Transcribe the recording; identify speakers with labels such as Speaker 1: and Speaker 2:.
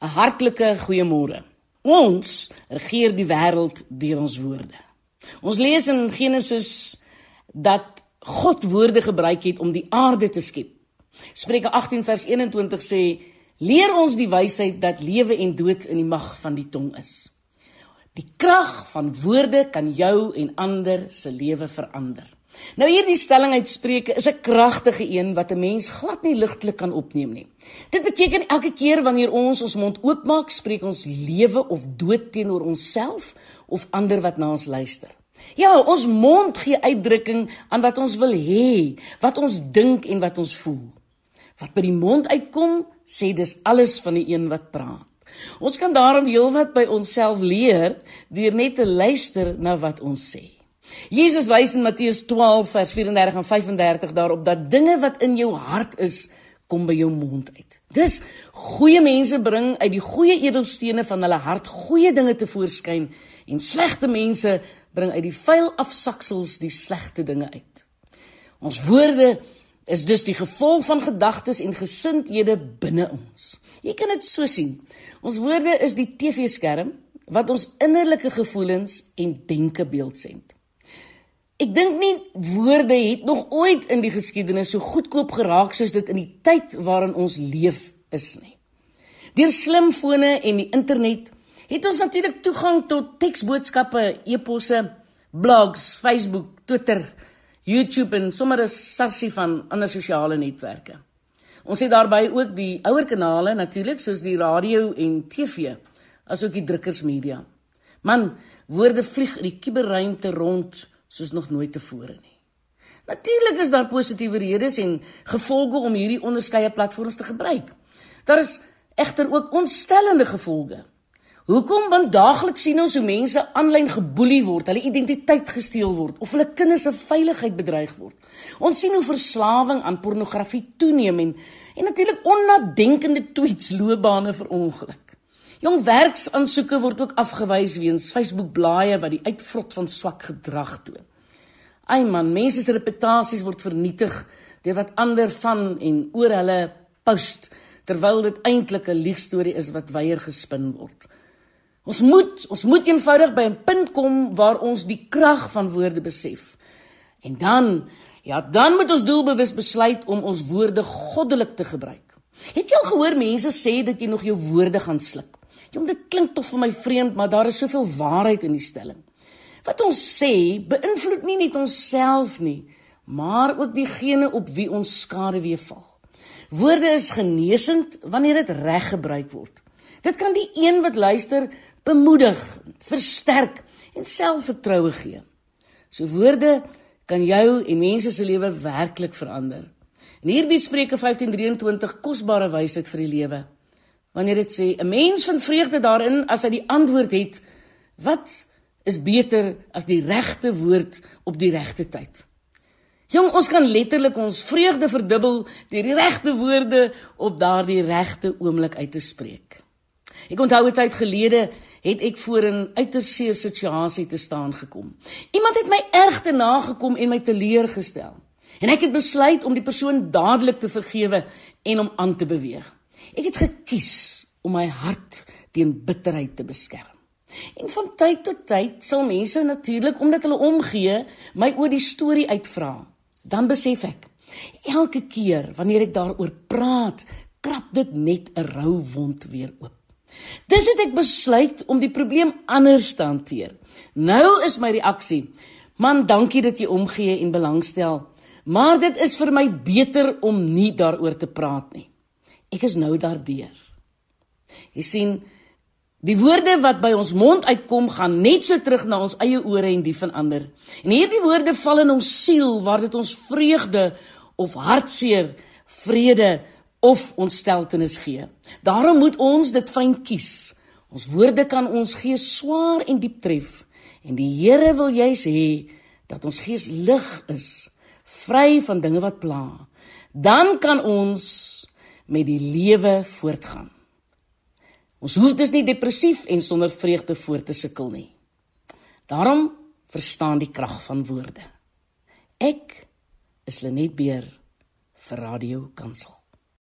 Speaker 1: 'n Hartlike goeiemôre. Ons regeer die wêreld deur ons woorde. Ons lees in Genesis dat God woorde gebruik het om die aarde te skep. Spreuke 18 vers 21 sê: "Leer ons die wysheid dat lewe en dood in die mag van die tong is." Die krag van woorde kan jou en ander se lewe verander. Nou hierdie stelling uit Spreuke is 'n kragtige een wat 'n mens glad nie ligtelik kan opneem nie. Dit beteken elke keer wanneer ons ons mond oopmaak, spreek ons lewe of dood teenoor onsself of ander wat na ons luister. Ja, ons mond gee uitdrukking aan wat ons wil hê, wat ons dink en wat ons voel. Wat by die mond uitkom, sê dis alles van die een wat praat. Ons kan daarom heelwat by onsself leer deur net te luister na wat ons sê. Jesus wys in Matteus 12 vers 34 en 35 daarop dat dinge wat in jou hart is, kom by jou mond uit. Dis goeie mense bring uit die goeie edelstene van hulle hart goeie dinge te voorskyn en slegte mense bring uit die vuil afsaksels die slegte dinge uit. Ons woorde is dus die gevolg van gedagtes en gesindhede binne ons. Jy kan dit so sien. Ons woorde is die TV-skerm wat ons innerlike gevoelens en denke beeldsend. Ek dink nie woorde het nog ooit in die geskiedenis so goedkoop geraak soos dit in die tyd waarin ons leef is nie. Deur slimfone en die internet het ons natuurlik toegang tot teksboodskappe, e-posse, blogs, Facebook, Twitter, YouTube en sommer 'n sarsie van ander sosiale netwerke. Ons het daarbey ook die ouer kanale natuurlik soos die radio en TV, asook die drukkersmedia. Man, woorde vlieg in die kuberruimte rond soos nog nooit tevore nie. Natuurlik is daar positiewe redes en gevolge om hierdie onderskeie platforms te gebruik. Daar is egter ook ontstellende gevolge. Hoekom? Want daagliks sien ons hoe mense aanlyn geboelie word, hulle identiteit gesteel word of hulle kinders se veiligheid bedreig word. Ons sien hoe verslawing aan pornografie toeneem en en natuurlik onnadenkende tweets loopbane verongeluk. Jong werksaansoeke word ook afgewys weens Facebook blaaie wat die uitvrot van swak gedrag toon. Ai man, mense se reputasies word vernietig deur wat ander van en oor hulle post terwyl dit eintlik 'n liegstorie is wat weier gespin word. Ons moet ons moet eenvoudig by 'n punt kom waar ons die krag van woorde besef. En dan ja, dan moet ons doelbewus besluit om ons woorde goddelik te gebruik. Het jy al gehoor mense sê dat jy nog jou woorde gaan sluk? Jong, dit klink tog vir my vreemd, maar daar is soveel waarheid in die stelling. Wat ons sê, beïnvloed nie net onsself nie, maar ook diegene op wie ons skade weer val. Woorde is genesend wanneer dit reg gebruik word. Dit kan die een wat luister bemoedig, versterk en selfvertroue gee. So woorde kan jou en mense se lewe werklik verander. En hier bied Spreuke 15:23 kosbare wysheid vir die lewe. Wanneer dit sê 'n mens vind vreugde daarin as hy die antwoord het, wat is beter as die regte woord op die regte tyd? Jong, ons kan letterlik ons vreugde verdubbel deur die regte woorde op daardie regte oomblik uit te spreek. Ek onthou 'n tyd gelede het ek voor 'n uiters seer situasie te staan gekom. Iemand het my erg te nagekom en my teleurgestel. En ek het besluit om die persoon dadelik te vergewe en om aan te beweeg. Ek het gekies om my hart teen bitterheid te beskerm. En van tyd tot tyd sal mense natuurlik omdat hulle omgee, my oor die storie uitvra. Dan besef ek, elke keer wanneer ek daaroor praat, krap dit net 'n rou wond weer oop. Dis het ek besluit om die probleem anders te hanteer. Nou is my reaksie: "Man, dankie dat jy omgee en belangstel, maar dit is vir my beter om nie daaroor te praat nie." Ek is nou daardeur. Jy sien, die woorde wat by ons mond uitkom, gaan net so terug na ons eie ore en die van ander. En hierdie woorde val in ons siel waar dit ons vreugde of hartseer, vrede of ontsteltenis gee. Daarom moet ons dit fyn kies. Ons woorde kan ons gees swaar en diep tref. En die Here wil juis hê dat ons gees lig is, vry van dinge wat pla. Dan kan ons met die lewe voortgaan. Ons hoef dus nie depressief en sonder vreugde voort te sukkel nie. Daarom verstaan die krag van woorde. Ek is Lenet Beer vir Radio Kansel.